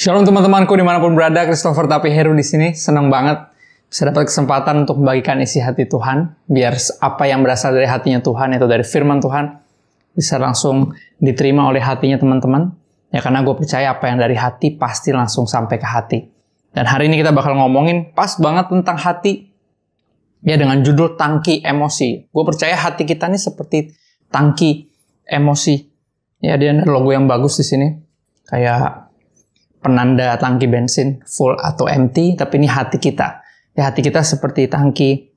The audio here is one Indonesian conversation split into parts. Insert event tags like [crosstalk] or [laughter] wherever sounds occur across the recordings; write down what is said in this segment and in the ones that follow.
Shalom teman-temanku di mana pun berada, Christopher Tapi Heru di sini. Senang banget bisa dapat kesempatan untuk membagikan isi hati Tuhan. Biar apa yang berasal dari hatinya Tuhan, itu dari firman Tuhan, bisa langsung diterima oleh hatinya teman-teman. Ya karena gue percaya apa yang dari hati pasti langsung sampai ke hati. Dan hari ini kita bakal ngomongin pas banget tentang hati. Ya dengan judul tangki emosi. Gue percaya hati kita ini seperti tangki emosi. Ya dia ada logo yang bagus di sini. Kayak penanda tangki bensin full atau empty, tapi ini hati kita. Ya, hati kita seperti tangki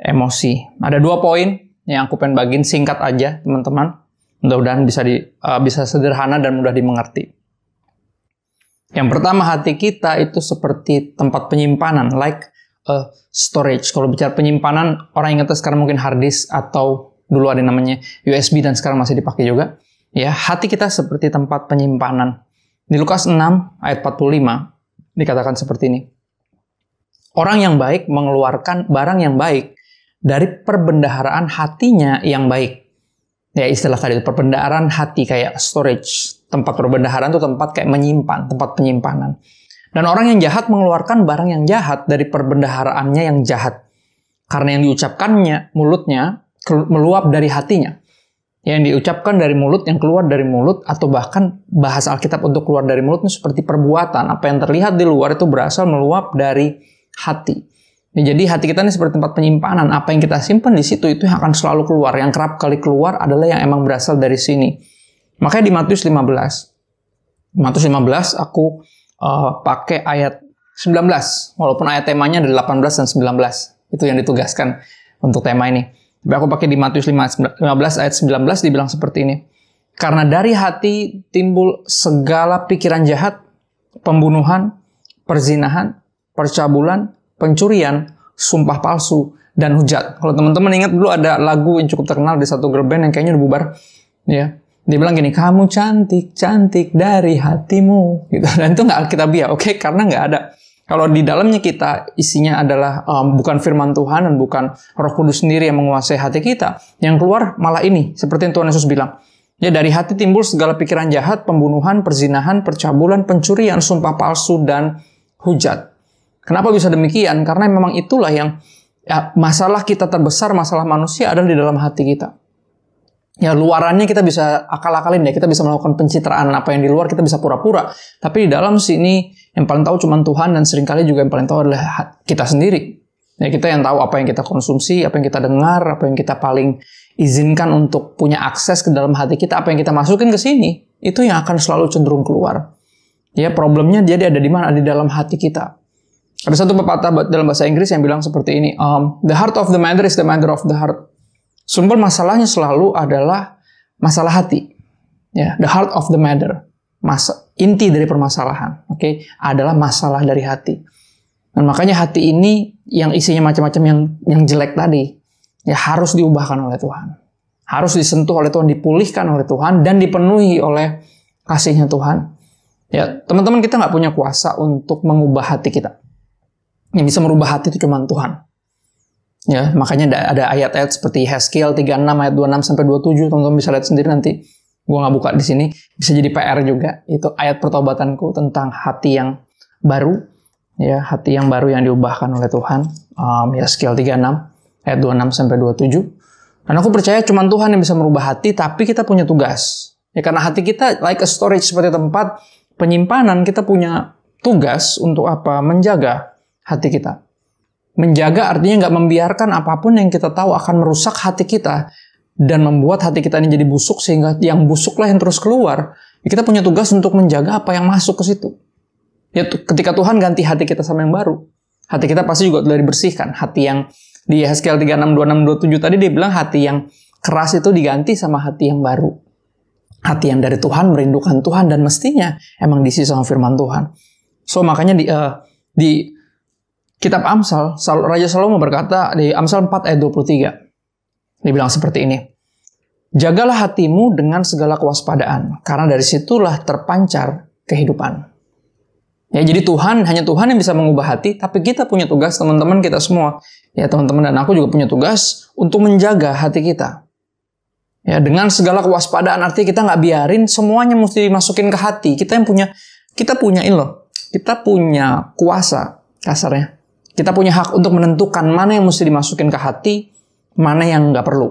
emosi. Ada dua poin yang aku pengen bagiin singkat aja, teman-teman. Mudah-mudahan bisa di, uh, bisa sederhana dan mudah dimengerti. Yang pertama, hati kita itu seperti tempat penyimpanan, like a storage. Kalau bicara penyimpanan, orang ingat sekarang mungkin hard disk atau dulu ada namanya USB dan sekarang masih dipakai juga. Ya, hati kita seperti tempat penyimpanan. Di Lukas 6 ayat 45 dikatakan seperti ini. Orang yang baik mengeluarkan barang yang baik dari perbendaharaan hatinya yang baik. Ya istilah tadi perbendaharaan hati kayak storage. Tempat perbendaharaan itu tempat kayak menyimpan, tempat penyimpanan. Dan orang yang jahat mengeluarkan barang yang jahat dari perbendaharaannya yang jahat. Karena yang diucapkannya, mulutnya, meluap dari hatinya yang diucapkan dari mulut, yang keluar dari mulut, atau bahkan bahasa Alkitab untuk keluar dari mulut itu seperti perbuatan. Apa yang terlihat di luar itu berasal meluap dari hati. Nah, jadi hati kita ini seperti tempat penyimpanan. Apa yang kita simpan di situ itu yang akan selalu keluar. Yang kerap kali keluar adalah yang emang berasal dari sini. Makanya di Matius 15. Matius 15 aku uh, pakai ayat 19. Walaupun ayat temanya ada 18 dan 19. Itu yang ditugaskan untuk tema ini. Aku pakai di Matius 15 ayat 19 dibilang seperti ini. Karena dari hati timbul segala pikiran jahat, pembunuhan, perzinahan, percabulan, pencurian, sumpah palsu, dan hujat. Kalau teman-teman ingat dulu ada lagu yang cukup terkenal di satu girl band yang kayaknya udah bubar. Ya, dia bilang gini, kamu cantik, cantik dari hatimu. Gitu. [laughs] Dan itu nggak alkitabiah, oke? Okay? Karena nggak ada. Kalau di dalamnya kita isinya adalah um, bukan firman Tuhan dan bukan Roh Kudus sendiri yang menguasai hati kita, yang keluar malah ini, seperti yang Tuhan Yesus bilang. Ya dari hati timbul segala pikiran jahat, pembunuhan, perzinahan, percabulan, pencurian, sumpah palsu dan hujat. Kenapa bisa demikian? Karena memang itulah yang ya, masalah kita terbesar, masalah manusia adalah di dalam hati kita. Ya luarannya kita bisa akal-akalin ya, kita bisa melakukan pencitraan apa yang di luar kita bisa pura-pura. Tapi di dalam sini yang paling tahu cuma Tuhan dan sering kali juga yang paling tahu adalah kita sendiri. Ya, kita yang tahu apa yang kita konsumsi, apa yang kita dengar, apa yang kita paling izinkan untuk punya akses ke dalam hati kita, apa yang kita masukin ke sini, itu yang akan selalu cenderung keluar. Ya, problemnya jadi ada di mana? Di dalam hati kita. Ada satu pepatah dalam bahasa Inggris yang bilang seperti ini, um, the heart of the matter is the matter of the heart. Sumber masalahnya selalu adalah masalah hati. Ya, the heart of the matter masa inti dari permasalahan, oke, okay, adalah masalah dari hati. Dan makanya hati ini yang isinya macam-macam yang yang jelek tadi, ya harus diubahkan oleh Tuhan. Harus disentuh oleh Tuhan, dipulihkan oleh Tuhan, dan dipenuhi oleh kasihnya Tuhan. Ya, teman-teman kita nggak punya kuasa untuk mengubah hati kita. Yang bisa merubah hati itu cuma Tuhan. Ya, makanya ada, ayat-ayat seperti Heskel 36 ayat 26 sampai 27, teman-teman bisa lihat sendiri nanti gue nggak buka di sini bisa jadi PR juga. Itu ayat pertobatanku tentang hati yang baru ya hati yang baru yang diubahkan oleh Tuhan. Um, ya skill 36 ayat 26 sampai 27 dan aku percaya cuma Tuhan yang bisa merubah hati tapi kita punya tugas. Ya karena hati kita like a storage seperti tempat penyimpanan kita punya tugas untuk apa? Menjaga hati kita. Menjaga artinya nggak membiarkan apa pun yang kita tahu akan merusak hati kita dan membuat hati kita ini jadi busuk sehingga yang busuklah yang terus keluar. Ya kita punya tugas untuk menjaga apa yang masuk ke situ. Ya ketika Tuhan ganti hati kita sama yang baru, hati kita pasti juga telah dibersihkan. Hati yang di Yeskel 36 26 27 tadi dia bilang hati yang keras itu diganti sama hati yang baru. Hati yang dari Tuhan merindukan Tuhan dan mestinya emang diisi sama firman Tuhan. So makanya di uh, di kitab Amsal, Raja Salomo berkata di Amsal 4 ayat 23. Dibilang seperti ini. Jagalah hatimu dengan segala kewaspadaan, karena dari situlah terpancar kehidupan. Ya, jadi Tuhan, hanya Tuhan yang bisa mengubah hati, tapi kita punya tugas, teman-teman kita semua. Ya, teman-teman dan aku juga punya tugas untuk menjaga hati kita. Ya, dengan segala kewaspadaan, artinya kita nggak biarin semuanya mesti dimasukin ke hati. Kita yang punya, kita punya ini loh. kita punya kuasa kasarnya. Kita punya hak untuk menentukan mana yang mesti dimasukin ke hati, mana yang nggak perlu.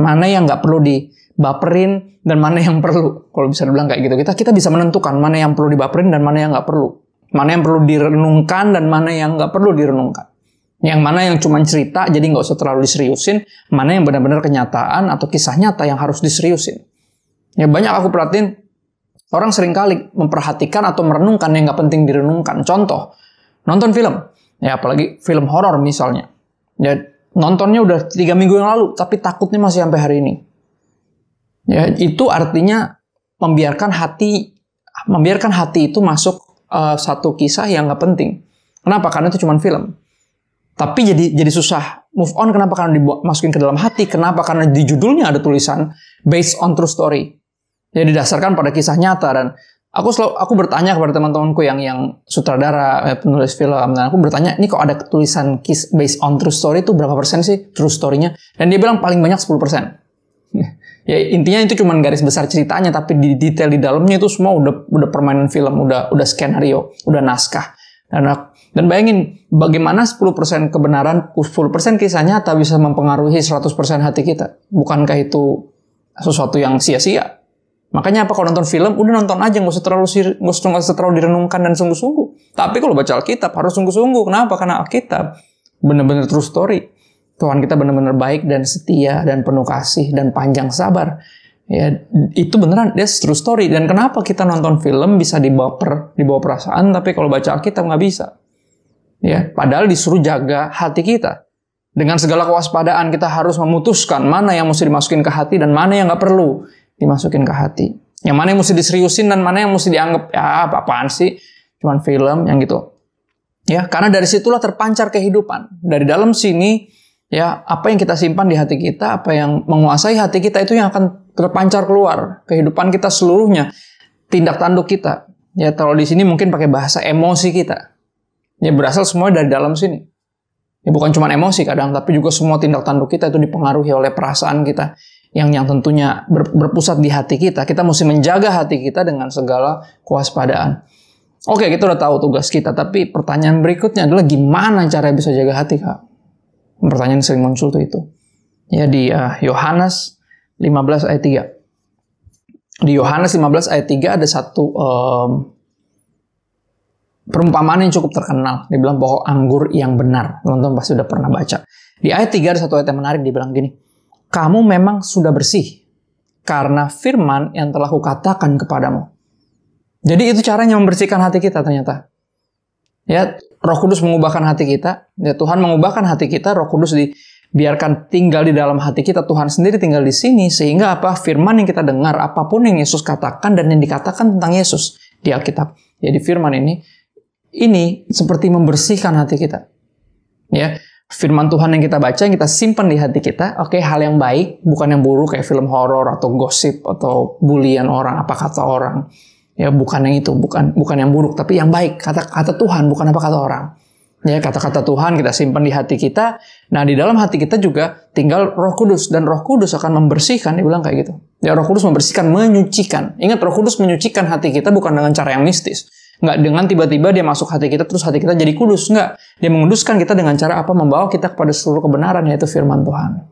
Mana yang nggak perlu dibaperin, dan mana yang perlu. Kalau bisa dibilang kayak gitu. Kita kita bisa menentukan mana yang perlu dibaperin dan mana yang nggak perlu. Mana yang perlu direnungkan dan mana yang nggak perlu direnungkan. Yang mana yang cuma cerita, jadi nggak usah terlalu diseriusin. Mana yang benar-benar kenyataan atau kisah nyata yang harus diseriusin. Ya banyak aku perhatiin, orang sering kali memperhatikan atau merenungkan yang nggak penting direnungkan. Contoh, nonton film. Ya apalagi film horor misalnya. Ya nontonnya udah tiga minggu yang lalu, tapi takutnya masih sampai hari ini. Ya itu artinya membiarkan hati membiarkan hati itu masuk uh, satu kisah yang nggak penting. Kenapa? Karena itu cuma film. Tapi jadi jadi susah move on. Kenapa? Karena dimasukin ke dalam hati. Kenapa? Karena di judulnya ada tulisan based on true story. Jadi didasarkan pada kisah nyata dan aku selalu aku bertanya kepada teman-temanku yang yang sutradara eh, penulis film. Dan aku bertanya ini kok ada tulisan kis based on true story itu berapa persen sih true story-nya? Dan dia bilang paling banyak 10 persen. [laughs] Ya intinya itu cuma garis besar ceritanya tapi di detail di dalamnya itu semua udah udah permainan film udah udah skenario udah naskah. Dan dan bayangin bagaimana 10% kebenaran 10% kisah nyata bisa mempengaruhi 100% hati kita? Bukankah itu sesuatu yang sia-sia Makanya apa kalau nonton film, udah nonton aja, nggak usah terlalu nggak usah, usah terlalu direnungkan dan sungguh-sungguh. Tapi kalau baca Alkitab harus sungguh-sungguh. Kenapa? Karena Alkitab benar-benar true story. Tuhan kita benar-benar baik dan setia dan penuh kasih dan panjang sabar. Ya, itu beneran dia true story. Dan kenapa kita nonton film bisa dibawa per, dibawa perasaan, tapi kalau baca Alkitab nggak bisa. Ya, padahal disuruh jaga hati kita. Dengan segala kewaspadaan kita harus memutuskan mana yang mesti dimasukin ke hati dan mana yang nggak perlu dimasukin ke hati. Yang mana yang mesti diseriusin dan mana yang mesti dianggap ya apa-apaan sih, cuman film yang gitu. Ya, karena dari situlah terpancar kehidupan. Dari dalam sini ya apa yang kita simpan di hati kita, apa yang menguasai hati kita itu yang akan terpancar keluar. Kehidupan kita seluruhnya, tindak tanduk kita. Ya, kalau di sini mungkin pakai bahasa emosi kita. Ya berasal semua dari dalam sini. Ya bukan cuma emosi kadang, tapi juga semua tindak tanduk kita itu dipengaruhi oleh perasaan kita yang yang tentunya berpusat di hati kita. Kita mesti menjaga hati kita dengan segala kewaspadaan. Oke, kita udah tahu tugas kita, tapi pertanyaan berikutnya adalah gimana cara bisa jaga hati, Kak? Pertanyaan sering muncul tuh itu. Ya di uh, Yohanes 15 ayat 3. Di Yohanes 15 ayat 3 ada satu um, perumpamaan yang cukup terkenal. Dibilang pokok anggur yang benar. Teman-teman pasti udah pernah baca. Di ayat 3 ada satu ayat yang menarik, dibilang gini kamu memang sudah bersih karena firman yang telah kukatakan kepadamu. Jadi itu caranya membersihkan hati kita ternyata. Ya, Roh Kudus mengubahkan hati kita, ya Tuhan mengubahkan hati kita, Roh Kudus dibiarkan tinggal di dalam hati kita, Tuhan sendiri tinggal di sini sehingga apa firman yang kita dengar, apa pun yang Yesus katakan dan yang dikatakan tentang Yesus di Alkitab. Jadi firman ini ini seperti membersihkan hati kita. Ya, firman Tuhan yang kita baca, yang kita simpan di hati kita, oke okay, hal yang baik, bukan yang buruk kayak film horor atau gosip atau bulian orang, apa kata orang. Ya bukan yang itu, bukan bukan yang buruk, tapi yang baik, kata kata Tuhan, bukan apa kata orang. Ya kata-kata Tuhan kita simpan di hati kita. Nah di dalam hati kita juga tinggal Roh Kudus dan Roh Kudus akan membersihkan. Dia bilang kayak gitu. Ya Roh Kudus membersihkan, menyucikan. Ingat Roh Kudus menyucikan hati kita bukan dengan cara yang mistis Nggak dengan tiba-tiba dia masuk hati kita terus hati kita jadi kudus. Nggak. Dia menguduskan kita dengan cara apa? Membawa kita kepada seluruh kebenaran yaitu firman Tuhan.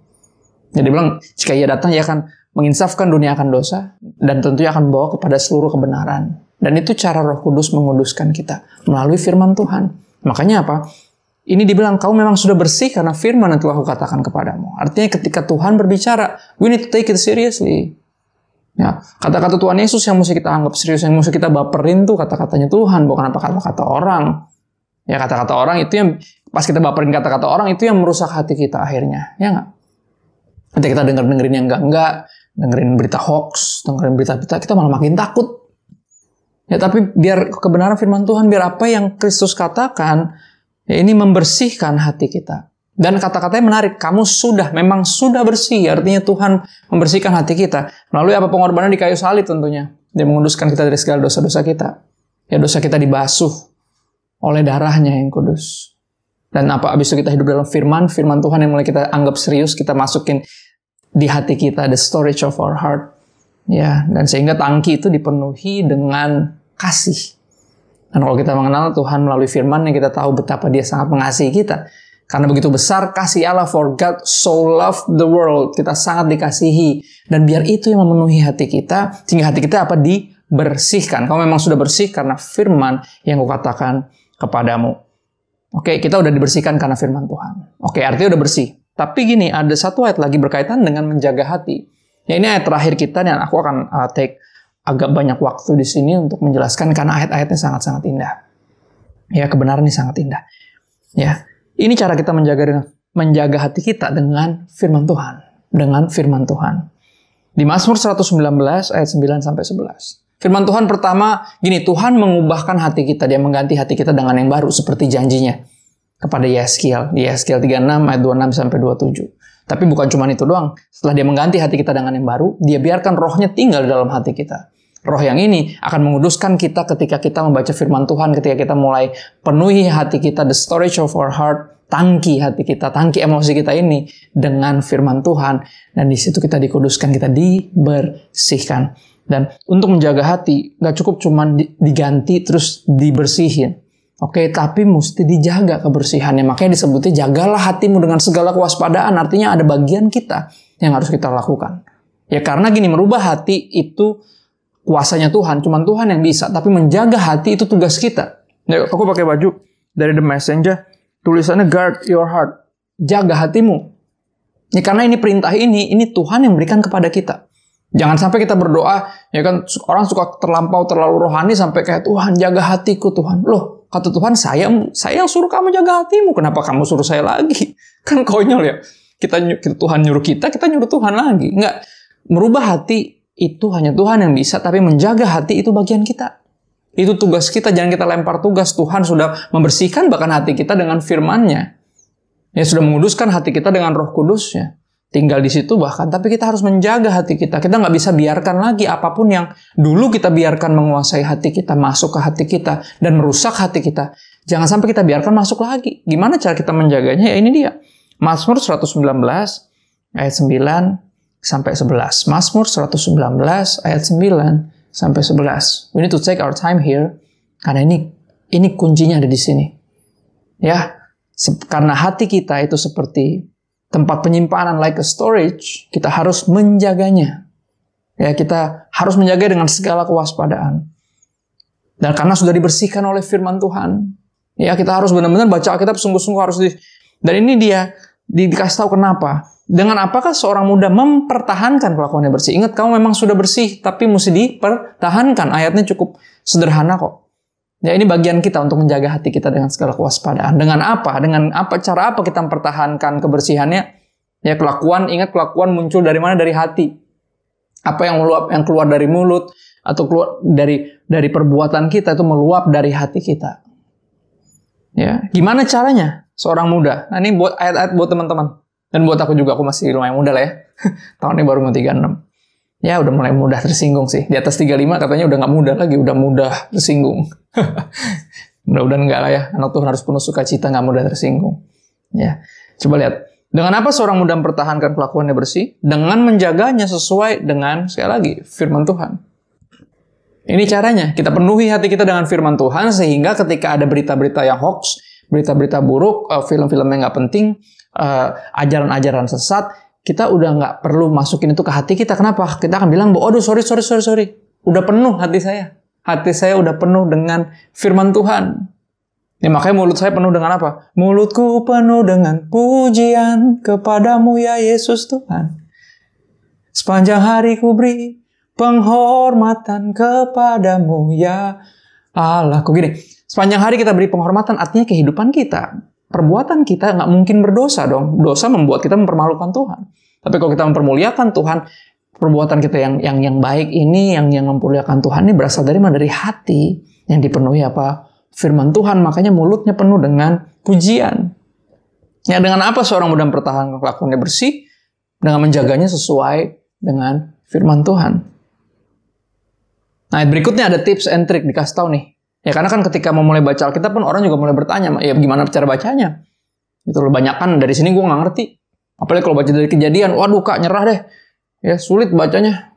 Jadi bilang, jika ia datang, ia akan menginsafkan dunia akan dosa dan tentunya akan membawa kepada seluruh kebenaran. Dan itu cara roh kudus menguduskan kita melalui firman Tuhan. Makanya apa? Ini dibilang, kau memang sudah bersih karena firman yang telah kukatakan kepadamu. Artinya ketika Tuhan berbicara, we need to take it seriously. Ya, kata-kata Tuhan Yesus yang mesti kita anggap serius, yang mesti kita baperin tuh kata-katanya Tuhan, bukan apa kata-kata orang. Ya kata-kata orang itu yang pas kita baperin kata-kata orang itu yang merusak hati kita akhirnya, ya nggak? Nanti kita denger dengerin yang enggak-enggak, dengerin berita hoax, dengerin berita-berita, kita malah makin takut. Ya tapi biar kebenaran firman Tuhan, biar apa yang Kristus katakan, ya ini membersihkan hati kita. Dan kata-katanya menarik, kamu sudah, memang sudah bersih. Artinya Tuhan membersihkan hati kita. Melalui apa pengorbanan di kayu salib tentunya. Dia menguduskan kita dari segala dosa-dosa kita. Ya dosa kita dibasuh oleh darahnya yang kudus. Dan apa abis itu kita hidup dalam firman, firman Tuhan yang mulai kita anggap serius, kita masukin di hati kita, the storage of our heart. Ya, dan sehingga tangki itu dipenuhi dengan kasih. Dan kalau kita mengenal Tuhan melalui firman yang kita tahu betapa dia sangat mengasihi kita. Karena begitu besar kasih Allah for God so loved the world. Kita sangat dikasihi. Dan biar itu yang memenuhi hati kita. Sehingga hati kita apa? Dibersihkan. Kalau memang sudah bersih karena firman yang kukatakan kepadamu. Oke, kita udah dibersihkan karena firman Tuhan. Oke, artinya udah bersih. Tapi gini, ada satu ayat lagi berkaitan dengan menjaga hati. Ya ini ayat terakhir kita dan aku akan uh, take agak banyak waktu di sini untuk menjelaskan karena ayat-ayatnya sangat-sangat indah. Ya, kebenaran ini sangat indah. Ya, ini cara kita menjaga menjaga hati kita dengan firman Tuhan, dengan firman Tuhan. Di Mazmur 119 ayat 9 sampai 11. Firman Tuhan pertama, gini, Tuhan mengubahkan hati kita, dia mengganti hati kita dengan yang baru seperti janjinya kepada Yeskiel di Yeskiel 36 ayat 26 sampai 27. Tapi bukan cuma itu doang. Setelah dia mengganti hati kita dengan yang baru, dia biarkan rohnya tinggal dalam hati kita. Roh yang ini akan menguduskan kita ketika kita membaca firman Tuhan, ketika kita mulai penuhi hati kita, the storage of our heart, tangki hati kita, tangki emosi kita ini dengan firman Tuhan. Dan di situ kita dikuduskan, kita dibersihkan. Dan untuk menjaga hati, gak cukup cuma diganti terus dibersihin. Oke, tapi mesti dijaga kebersihannya. Makanya disebutnya jagalah hatimu dengan segala kewaspadaan. Artinya ada bagian kita yang harus kita lakukan. Ya karena gini, merubah hati itu kuasanya Tuhan, cuma Tuhan yang bisa. Tapi menjaga hati itu tugas kita. Ya, aku pakai baju dari The Messenger, tulisannya guard your heart, jaga hatimu. Ya karena ini perintah ini, ini Tuhan yang berikan kepada kita. Jangan sampai kita berdoa, ya kan orang suka terlampau terlalu rohani sampai kayak Tuhan jaga hatiku Tuhan. Loh, kata Tuhan saya saya yang suruh kamu jaga hatimu, kenapa kamu suruh saya lagi? [laughs] Kan konyol ya. Kita, kita Tuhan nyuruh kita, kita nyuruh Tuhan lagi. Enggak. Merubah hati itu hanya Tuhan yang bisa, tapi menjaga hati itu bagian kita. Itu tugas kita, jangan kita lempar tugas. Tuhan sudah membersihkan bahkan hati kita dengan firman-Nya. Ya sudah menguduskan hati kita dengan roh kudusnya. Tinggal di situ bahkan, tapi kita harus menjaga hati kita. Kita nggak bisa biarkan lagi apa pun yang dulu kita biarkan menguasai hati kita, masuk ke hati kita, dan merusak hati kita. Jangan sampai kita biarkan masuk lagi. Gimana cara kita menjaganya? Ya ini dia. Mazmur 119 ayat 9 sampai 11. Mazmur 119 ayat 9 sampai 11. We need to take our time here karena ini ini kuncinya ada di sini. Ya, karena hati kita itu seperti tempat penyimpanan like a storage, kita harus menjaganya. Ya, kita harus menjaga dengan segala kewaspadaan. Dan karena sudah dibersihkan oleh firman Tuhan, ya kita harus benar-benar baca Alkitab sungguh-sungguh harus di dan ini dia di, dikasih tahu kenapa. Dengan apakah seorang muda mempertahankan kelakuannya bersih? Ingat, kamu memang sudah bersih, tapi mesti dipertahankan. Ayatnya cukup sederhana kok. Ya ini bagian kita untuk menjaga hati kita dengan segala kewaspadaan. Dengan apa? Dengan apa cara apa kita mempertahankan kebersihannya? Ya kelakuan, ingat kelakuan muncul dari mana? Dari hati. Apa yang meluap yang keluar dari mulut atau keluar dari dari perbuatan kita itu meluap dari hati kita. Ya, gimana caranya? Seorang muda. Nah, ini buat ayat-ayat buat teman-teman. Dan buat aku juga, aku masih lumayan muda lah ya. [laughs] Tahun ini baru mau 36. Ya udah mulai mudah tersinggung sih. Di atas 35 katanya udah nggak mudah lagi, udah mudah tersinggung. [laughs] Mudah-mudahan enggak lah ya. Anak Tuhan harus penuh sukacita, nggak mudah tersinggung. Ya, coba lihat. Dengan apa seorang muda mempertahankan kelakuannya bersih? Dengan menjaganya sesuai dengan, sekali lagi, firman Tuhan. Ini caranya. Kita penuhi hati kita dengan firman Tuhan, sehingga ketika ada berita-berita yang hoax, berita-berita buruk, eh, film-film yang nggak penting, uh, ajaran-ajaran sesat, kita udah nggak perlu masukin itu ke hati kita. Kenapa? Kita akan bilang, bahwa, aduh sorry, sorry, sorry, sorry. Udah penuh hati saya. Hati saya udah penuh dengan firman Tuhan. Ya makanya mulut saya penuh dengan apa? Mulutku penuh dengan pujian kepadamu ya Yesus Tuhan. Sepanjang hari ku beri penghormatan kepadamu ya Allah. Kok gini? Sepanjang hari kita beri penghormatan artinya kehidupan kita perbuatan kita nggak mungkin berdosa dong. Dosa membuat kita mempermalukan Tuhan. Tapi kalau kita mempermuliakan Tuhan, perbuatan kita yang yang yang baik ini, yang yang mempermuliakan Tuhan ini berasal dari mana? Dari hati yang dipenuhi apa? Firman Tuhan. Makanya mulutnya penuh dengan pujian. Ya dengan apa seorang mudah mempertahankan kelakuannya bersih? Dengan menjaganya sesuai dengan firman Tuhan. Nah, berikutnya ada tips and trick dikasih tahu nih. Ya karena kan ketika mau mulai baca Alkitab pun orang juga mulai bertanya, ya gimana cara bacanya? Itu loh, banyak kan dari sini gue nggak ngerti. Apalagi kalau baca dari kejadian, waduh kak nyerah deh. Ya sulit bacanya.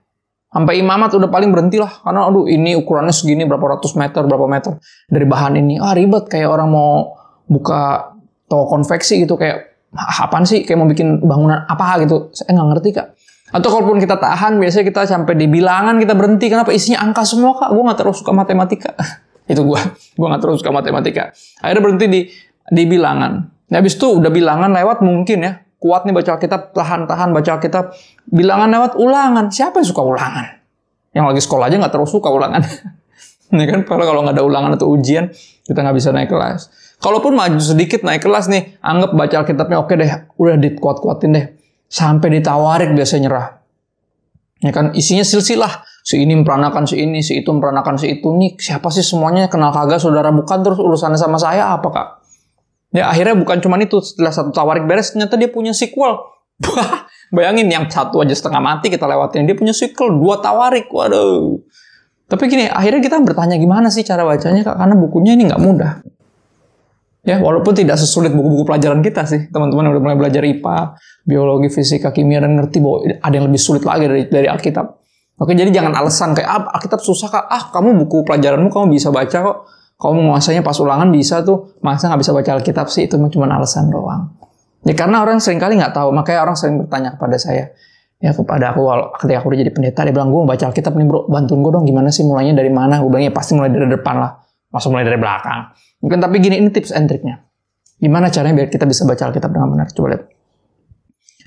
Sampai imamat udah paling berhenti lah. Karena aduh ini ukurannya segini berapa ratus meter, berapa meter dari bahan ini. Ah ribet kayak orang mau buka toko konveksi gitu kayak apaan sih kayak mau bikin bangunan apa gitu. Saya nggak ngerti kak. Atau kalaupun kita tahan, biasanya kita sampai di bilangan kita berhenti. Kenapa? Isinya angka semua kak. Gue nggak terus suka matematika. [laughs] itu gue. [laughs] Gue nggak terus suka matematika. Akhirnya berhenti di di bilangan. Nah, habis itu udah bilangan lewat mungkin ya kuat nih baca Alkitab, tahan-tahan baca Alkitab. Bilangan lewat ulangan. Siapa yang suka ulangan? Yang lagi sekolah aja nggak terus suka ulangan. [laughs] ini kan kalau kalau nggak ada ulangan atau ujian, kita nggak bisa naik kelas. Kalaupun maju sedikit naik kelas nih, anggap baca Alkitabnya oke deh, udah dikuat-kuatin deh. Sampai ditawarik biasanya nyerah. Ya kan, isinya silsilah. Si ini memperanakan si ini, si itu memperanakan si itu. Nih, siapa sih semuanya kenal kagak saudara bukan terus urusannya sama saya apa kak? Ya akhirnya bukan cuma itu, setelah satu tawarik beres, ternyata dia punya sequel. [laughs] Bayangin yang satu aja setengah mati kita lewatin, dia punya sequel, dua tawarik, waduh. Tapi gini, akhirnya kita bertanya gimana sih cara bacanya, Kak? Karena bukunya ini nggak mudah. Ya, walaupun tidak sesulit buku-buku pelajaran kita sih. Teman-teman yang udah mulai belajar IPA, biologi, fisika, kimia, dan ngerti bahwa ada yang lebih sulit lagi dari, dari Alkitab. Oke, jadi jangan alasan kayak, ah, Alkitab susah, Kak. Ah, kamu buku pelajaranmu kamu bisa baca kok kamu menguasainya pas ulangan bisa tuh, masa nggak bisa baca Alkitab sih, itu cuma alasan doang. Ya karena orang sering kali nggak tahu, makanya orang sering bertanya kepada saya, ya kepada aku ketika aku udah jadi pendeta, dia bilang, gue mau baca Alkitab nih bro, bantuin gue dong gimana sih mulainya dari mana? Gue bilang, ya pasti mulai dari depan lah, masuk mulai dari belakang. Mungkin tapi gini, ini tips and triknya. Gimana caranya biar kita bisa baca Alkitab dengan benar? Coba lihat.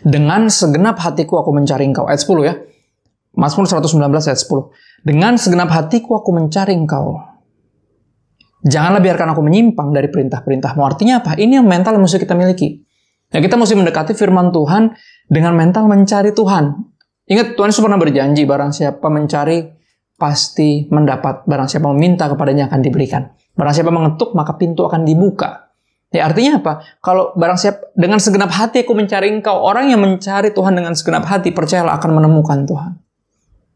Dengan segenap hatiku aku mencari engkau. Ayat 10 ya. Mazmur 119 ayat 10. Dengan segenap hatiku aku mencari engkau. Janganlah biarkan aku menyimpang dari perintah-perintahmu. Artinya apa? Ini yang mental yang mesti kita miliki. Ya, kita mesti mendekati firman Tuhan dengan mental mencari Tuhan. Ingat, Tuhan Yesus pernah berjanji, barang siapa mencari, pasti mendapat. Barang siapa meminta, kepadanya akan diberikan. Barang siapa mengetuk, maka pintu akan dibuka. Ya, artinya apa? Kalau barang siapa, dengan segenap hati aku mencari engkau, orang yang mencari Tuhan dengan segenap hati, percayalah akan menemukan Tuhan.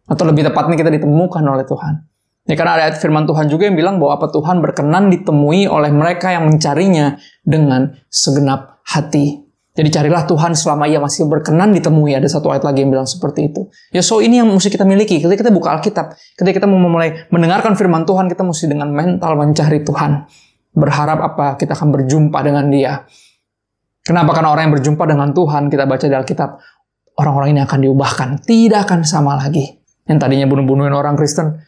Atau lebih tepatnya kita ditemukan oleh Tuhan. Ya karena ada ayat firman Tuhan juga yang bilang bahwa apa Tuhan berkenan ditemui oleh mereka yang mencarinya dengan segenap hati. Jadi carilah Tuhan selama ia masih berkenan ditemui. Ada satu ayat lagi yang bilang seperti itu. Ya so ini yang mesti kita miliki. Ketika kita buka Alkitab, ketika kita mau memulai mendengarkan firman Tuhan, kita mesti dengan mental mencari Tuhan. Berharap apa? Kita akan berjumpa dengan dia. Kenapa? Karena orang yang berjumpa dengan Tuhan, kita baca di Alkitab, orang-orang ini akan diubahkan. Tidak akan sama lagi. Yang tadinya bunuh-bunuhin orang Kristen,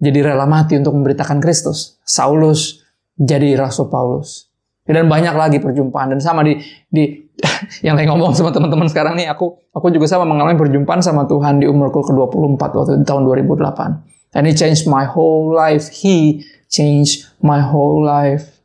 jadi rela mati untuk memberitakan Kristus. Saulus jadi Rasul Paulus. Dan banyak lagi perjumpaan dan sama di di [laughs] yang lain ngomong sama teman-teman sekarang nih aku aku juga sama mengalami perjumpaan sama Tuhan di umurku ke-24 waktu di tahun 2008. And he changed my whole life. He changed my whole life.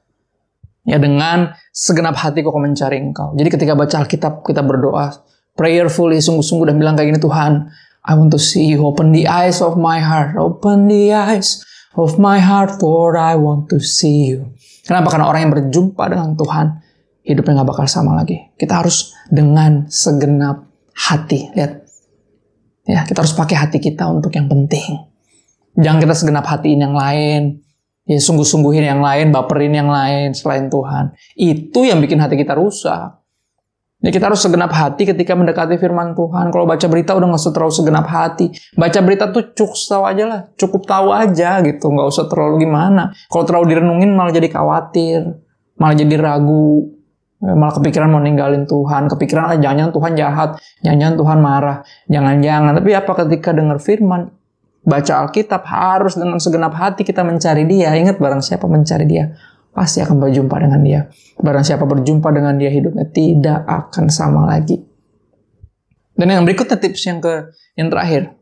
Ya dengan segenap hatiku aku mencari engkau. Jadi ketika baca Alkitab kita berdoa prayerfully sungguh-sungguh dan bilang kayak gini Tuhan, I want to see you. Open the eyes of my heart. Open the eyes of my heart, Lord. I want to see you. Kenapa? Karena orang yang berjumpa dengan Tuhan, hidupnya nggak bakal sama lagi. Kita harus dengan segenap hati. Lihat. Ya, kita harus pakai hati kita untuk yang penting. Jangan kita segenap hatiin yang lain. Ya, sungguh-sungguhin yang lain, baperin yang lain selain Tuhan. Itu yang bikin hati kita rusak. Ya kita harus segenap hati ketika mendekati firman Tuhan. Kalau baca berita udah nggak usah terlalu segenap hati. Baca berita tuh cukup tahu aja lah. Cukup tahu aja gitu. Nggak usah terlalu gimana. Kalau terlalu direnungin malah jadi khawatir. Malah jadi ragu. Ya, malah kepikiran mau ninggalin Tuhan. Kepikiran ah, jangan-jangan Tuhan jahat. Jangan-jangan Tuhan marah. Jangan-jangan. Tapi apa ketika dengar firman. Baca Alkitab harus dengan segenap hati kita mencari dia. Ingat barang siapa mencari dia pasti akan berjumpa dengan dia. Barang siapa berjumpa dengan dia, hidupnya tidak akan sama lagi. Dan yang berikutnya tips yang ke yang terakhir.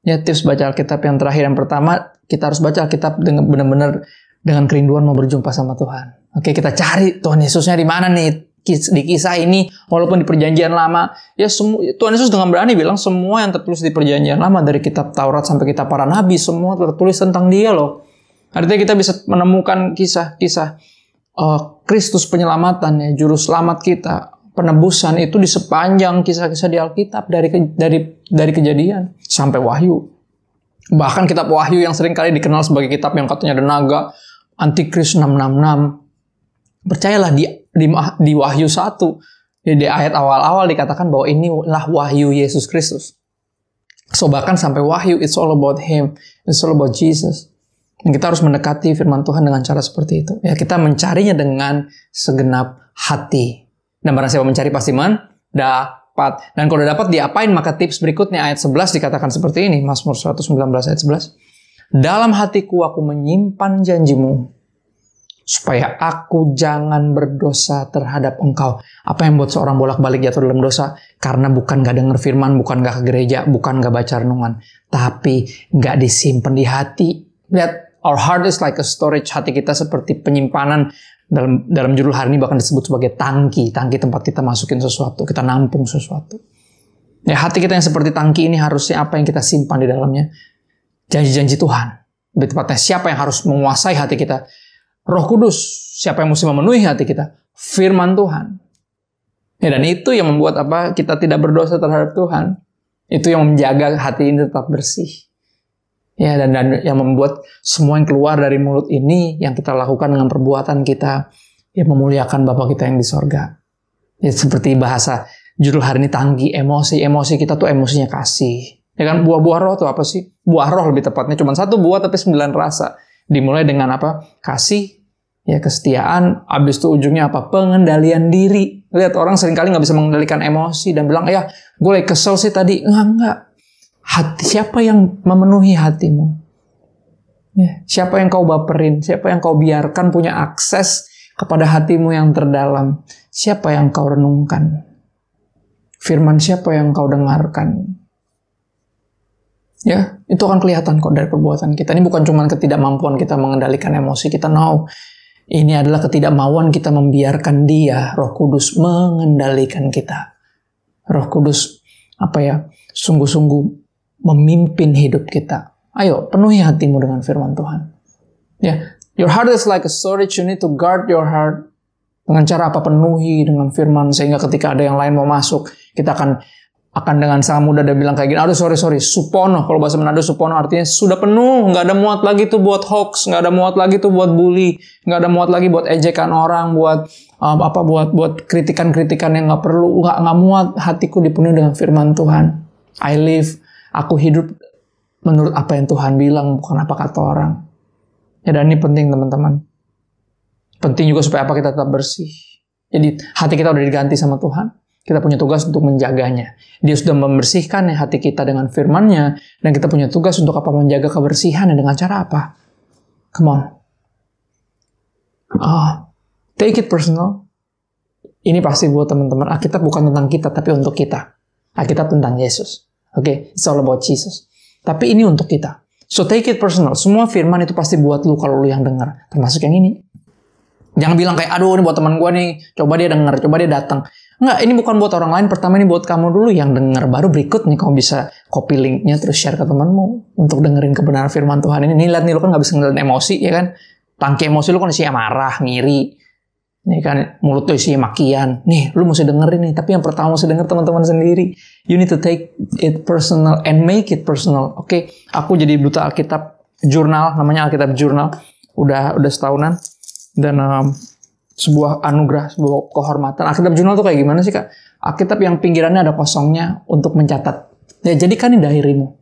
Ya tips baca Alkitab yang terakhir yang pertama, kita harus baca Alkitab dengan benar-benar dengan kerinduan mau berjumpa sama Tuhan. Oke, kita cari Tuhan Yesusnya di mana nih di kisah ini walaupun di perjanjian lama ya semua Tuhan Yesus dengan berani bilang semua yang tertulis di perjanjian lama dari kitab Taurat sampai kitab para nabi semua tertulis tentang dia loh Artinya kita bisa menemukan kisah-kisah uh, Kristus penyelamatan ya, juru selamat kita, penebusan itu di sepanjang kisah-kisah di Alkitab dari dari dari kejadian sampai Wahyu. Bahkan kitab Wahyu yang sering kali dikenal sebagai kitab yang katanya ada naga, Antikris 666. Percayalah di di, di Wahyu 1 di ayat awal-awal dikatakan bahwa inilah wahyu Yesus Kristus. So bahkan sampai wahyu, it's all about Him. It's all about Jesus. Kita harus mendekati firman Tuhan dengan cara seperti itu. Ya, kita mencarinya dengan segenap hati. Dan barang siapa mencari pasti mendapat. Dan kalau udah dapat diapain? Maka tips berikutnya ayat 11 dikatakan seperti ini. Mazmur 119 ayat 11. Dalam hatiku aku menyimpan janjimu supaya aku jangan berdosa terhadap engkau. Apa yang buat seorang bolak-balik jatuh dalam dosa? Karena bukan gak denger firman, bukan gak ke gereja, bukan gak baca renungan, tapi gak disimpan di hati. Lihat, our heart is like a storage. Hati kita seperti penyimpanan dalam dalam judul hari ini bahkan disebut sebagai tangki, tangki tempat kita masukin sesuatu, kita nampung sesuatu. Ya, hati kita yang seperti tangki ini harusnya apa yang kita simpan di dalamnya? Janji-janji Tuhan. Lebih tepatnya siapa yang harus menguasai hati kita? Roh Kudus, siapa yang mesti memenuhi hati kita? Firman Tuhan. Ya, dan itu yang membuat apa? Kita tidak berdosa terhadap Tuhan. Itu yang menjaga hati ini tetap bersih. Ya, dan, dan yang membuat semua yang keluar dari mulut ini yang kita lakukan dengan perbuatan kita ya memuliakan Bapa kita yang di sorga. Ya, seperti bahasa judul hari ini tanggi emosi. Emosi kita tuh emosinya kasih. Ya kan buah-buah roh tuh apa sih? Buah roh lebih tepatnya cuma satu buah tapi sembilan rasa. Dimulai dengan apa? Kasih, ya kesetiaan, habis itu ujungnya apa? Pengendalian diri. Lihat orang sering kali nggak bisa mengendalikan emosi dan bilang, ya gue lagi kesel sih tadi. Enggak, enggak. Hati, siapa yang memenuhi hatimu? Ya, siapa yang kau baperin? Siapa yang kau biarkan punya akses kepada hatimu yang terdalam? Siapa yang kau renungkan? Firman siapa yang kau dengarkan? Ya, itu akan kelihatan kok dari perbuatan kita. Ini bukan cuma ketidakmampuan kita mengendalikan emosi kita, no. Ini adalah ketidakmauan kita membiarkan dia, Roh Kudus, mengendalikan kita. Roh Kudus, apa ya, sungguh-sungguh memimpin hidup kita. Ayo, penuhi hatimu dengan firman Tuhan. Ya, your heart is like a storage. You need to guard your heart dengan cara apa penuhi dengan firman sehingga ketika ada yang lain mau masuk, kita akan akan dengan sangat mudah dia bilang kayak gini, aduh sorry sorry, supono, kalau bahasa Manado supono artinya sudah penuh, nggak ada muat lagi tuh buat hoax, nggak ada muat lagi tuh buat bully, nggak ada muat lagi buat ejekan orang, buat um, apa buat buat kritikan-kritikan yang nggak perlu, nggak nggak muat hatiku dipenuhi dengan firman Tuhan. I live, aku hidup menurut apa yang Tuhan bilang, bukan apa kata orang. Ya dan ini penting teman-teman. Penting juga supaya apa kita tetap bersih. Jadi hati kita udah diganti sama Tuhan kita punya tugas untuk menjaganya. Dia sudah membersihkan hati kita dengan firman-Nya, dan kita punya tugas untuk apa? Menjaga kebersihan dengan cara apa? Come on. Oh, take it personal. Ini pasti buat teman-teman. Alkitab bukan tentang kita, tapi untuk kita. Alkitab tentang Yesus. Oke, okay? it's all about Jesus. Tapi ini untuk kita. So take it personal. Semua firman itu pasti buat lu kalau lu yang dengar. Termasuk yang ini. Jangan bilang kayak, aduh ini buat teman gue nih. Coba dia denger, coba dia datang. Enggak, ini bukan buat orang lain. Pertama ini buat kamu dulu yang denger. Baru berikutnya kamu bisa copy linknya terus share ke temanmu untuk dengerin kebenaran firman Tuhan ini. Nih lihat nih, lu kan nggak bisa ngendalin emosi ya kan. Tangki emosi lu kan isinya marah, ngiri. Ini kan mulut tuh isinya makian. Nih, lu mesti dengerin nih. Tapi yang pertama mesti denger teman-teman sendiri. You need to take it personal and make it personal. Oke, okay, aku jadi duta Alkitab jurnal, namanya Alkitab jurnal. Udah udah setahunan. Dan um, sebuah anugerah, sebuah kehormatan. Alkitab jurnal tuh kayak gimana sih kak? Alkitab yang pinggirannya ada kosongnya untuk mencatat. Ya jadikan ini diarymu.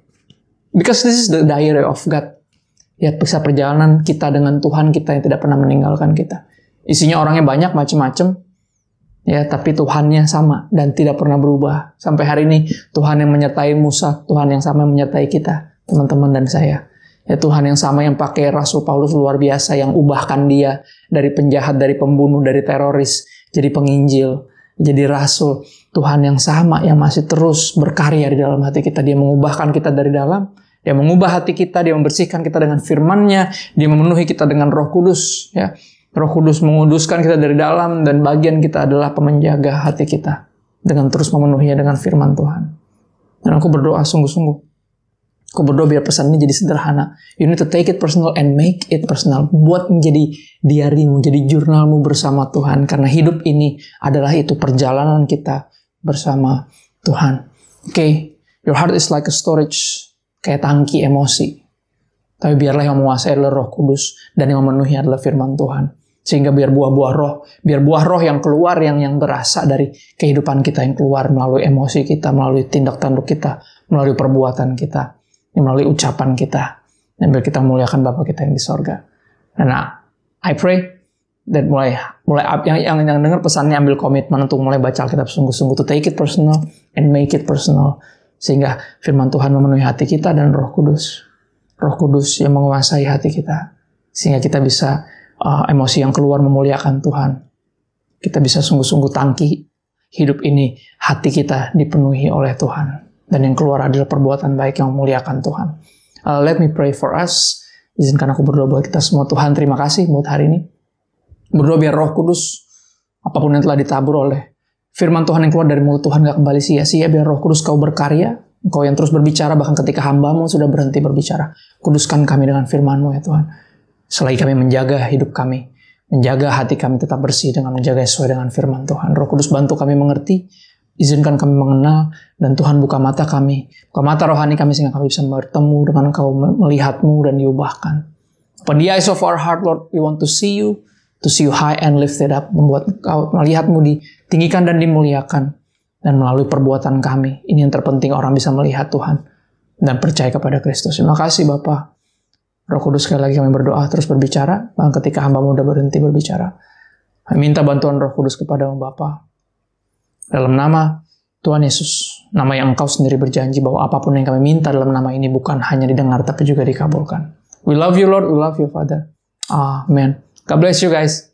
Because this is the diary of God. Ya bisa perjalanan kita dengan Tuhan kita yang tidak pernah meninggalkan kita. Isinya orangnya banyak macam-macam. Ya, tapi Tuhannya sama dan tidak pernah berubah. Sampai hari ini Tuhan yang menyertai Musa, Tuhan yang sama yang menyertai kita, teman-teman dan saya. Ya Tuhan yang sama yang pakai Rasul Paulus luar biasa yang ubahkan dia dari penjahat, dari pembunuh, dari teroris jadi penginjil, jadi rasul. Tuhan yang sama yang masih terus berkarya di dalam hati kita. Dia mengubahkan kita dari dalam, dia mengubah hati kita, dia membersihkan kita dengan firman-Nya, dia memenuhi kita dengan Roh Kudus, ya. Roh Kudus menguduskan kita dari dalam dan bagian kita adalah pemenjaga hati kita dengan terus memenuhinya dengan firman Tuhan. Dan aku berdoa sungguh-sungguh Aku berdoa biar pesan ini jadi sederhana. You need to take it personal and make it personal. Buat menjadi diarimu, menjadi jurnalmu bersama Tuhan. Karena hidup ini adalah itu perjalanan kita bersama Tuhan. Oke, okay. your heart is like a storage, kayak tangki emosi. Tapi biarlah yang menguasai adalah roh kudus dan yang memenuhi adalah firman Tuhan. Sehingga biar buah-buah roh, biar buah roh yang keluar yang yang berasal dari kehidupan kita yang keluar melalui emosi kita, melalui tindak tanduk kita, melalui perbuatan kita, melalui ucapan kita, dan biar kita muliakan Bapa kita yang di sorga. Dan I pray that mulai mulai yang yang, yang dengar pesannya ambil komitmen untuk mulai baca Alkitab sungguh-sungguh to take it personal and make it personal sehingga firman Tuhan memenuhi hati kita dan Roh Kudus. Roh Kudus yang menguasai hati kita sehingga kita bisa uh, emosi yang keluar memuliakan Tuhan. Kita bisa sungguh-sungguh tangki hidup ini hati kita dipenuhi oleh Tuhan dan yang keluar adalah perbuatan baik yang memuliakan Tuhan. Uh, let me pray for us. Izinkan aku berdoa buat kita semua. Tuhan, terima kasih buat hari ini. Berdoa biar roh kudus, apa pun yang telah ditabur oleh firman Tuhan yang keluar dari mulut Tuhan gak kembali sia-sia. Biar roh kudus kau berkarya. Engkau yang terus berbicara bahkan ketika hambamu sudah berhenti berbicara. Kuduskan kami dengan firmanmu ya Tuhan. Selagi kami menjaga hidup kami. Menjaga hati kami tetap bersih dengan menjaga sesuai dengan firman Tuhan. Roh Kudus bantu kami mengerti Izinkan kami mengenal dan Tuhan buka mata kami, buka mata rohani kami sehingga kami bisa bertemu dengan Engkau, melihatmu dan diubahkan. Open the eyes of our heart, Lord, we want to see you, to see you high and lifted up, membuat Engkau melihatmu ditinggikan dan dimuliakan. Dan melalui perbuatan kami, ini yang terpenting orang bisa melihat Tuhan dan percaya kepada Kristus. Terima kasih Bapak. Roh Kudus sekali lagi kami berdoa terus berbicara, bahkan ketika hamba muda berhenti berbicara. Kami minta bantuan Roh Kudus kepada Bapak dalam nama Tuhan Yesus, nama yang engkau sendiri berjanji bahwa apa pun yang kami minta dalam nama ini bukan hanya didengar tapi juga dikabulkan. We love you Lord, we love you Father. Amen. God bless you guys.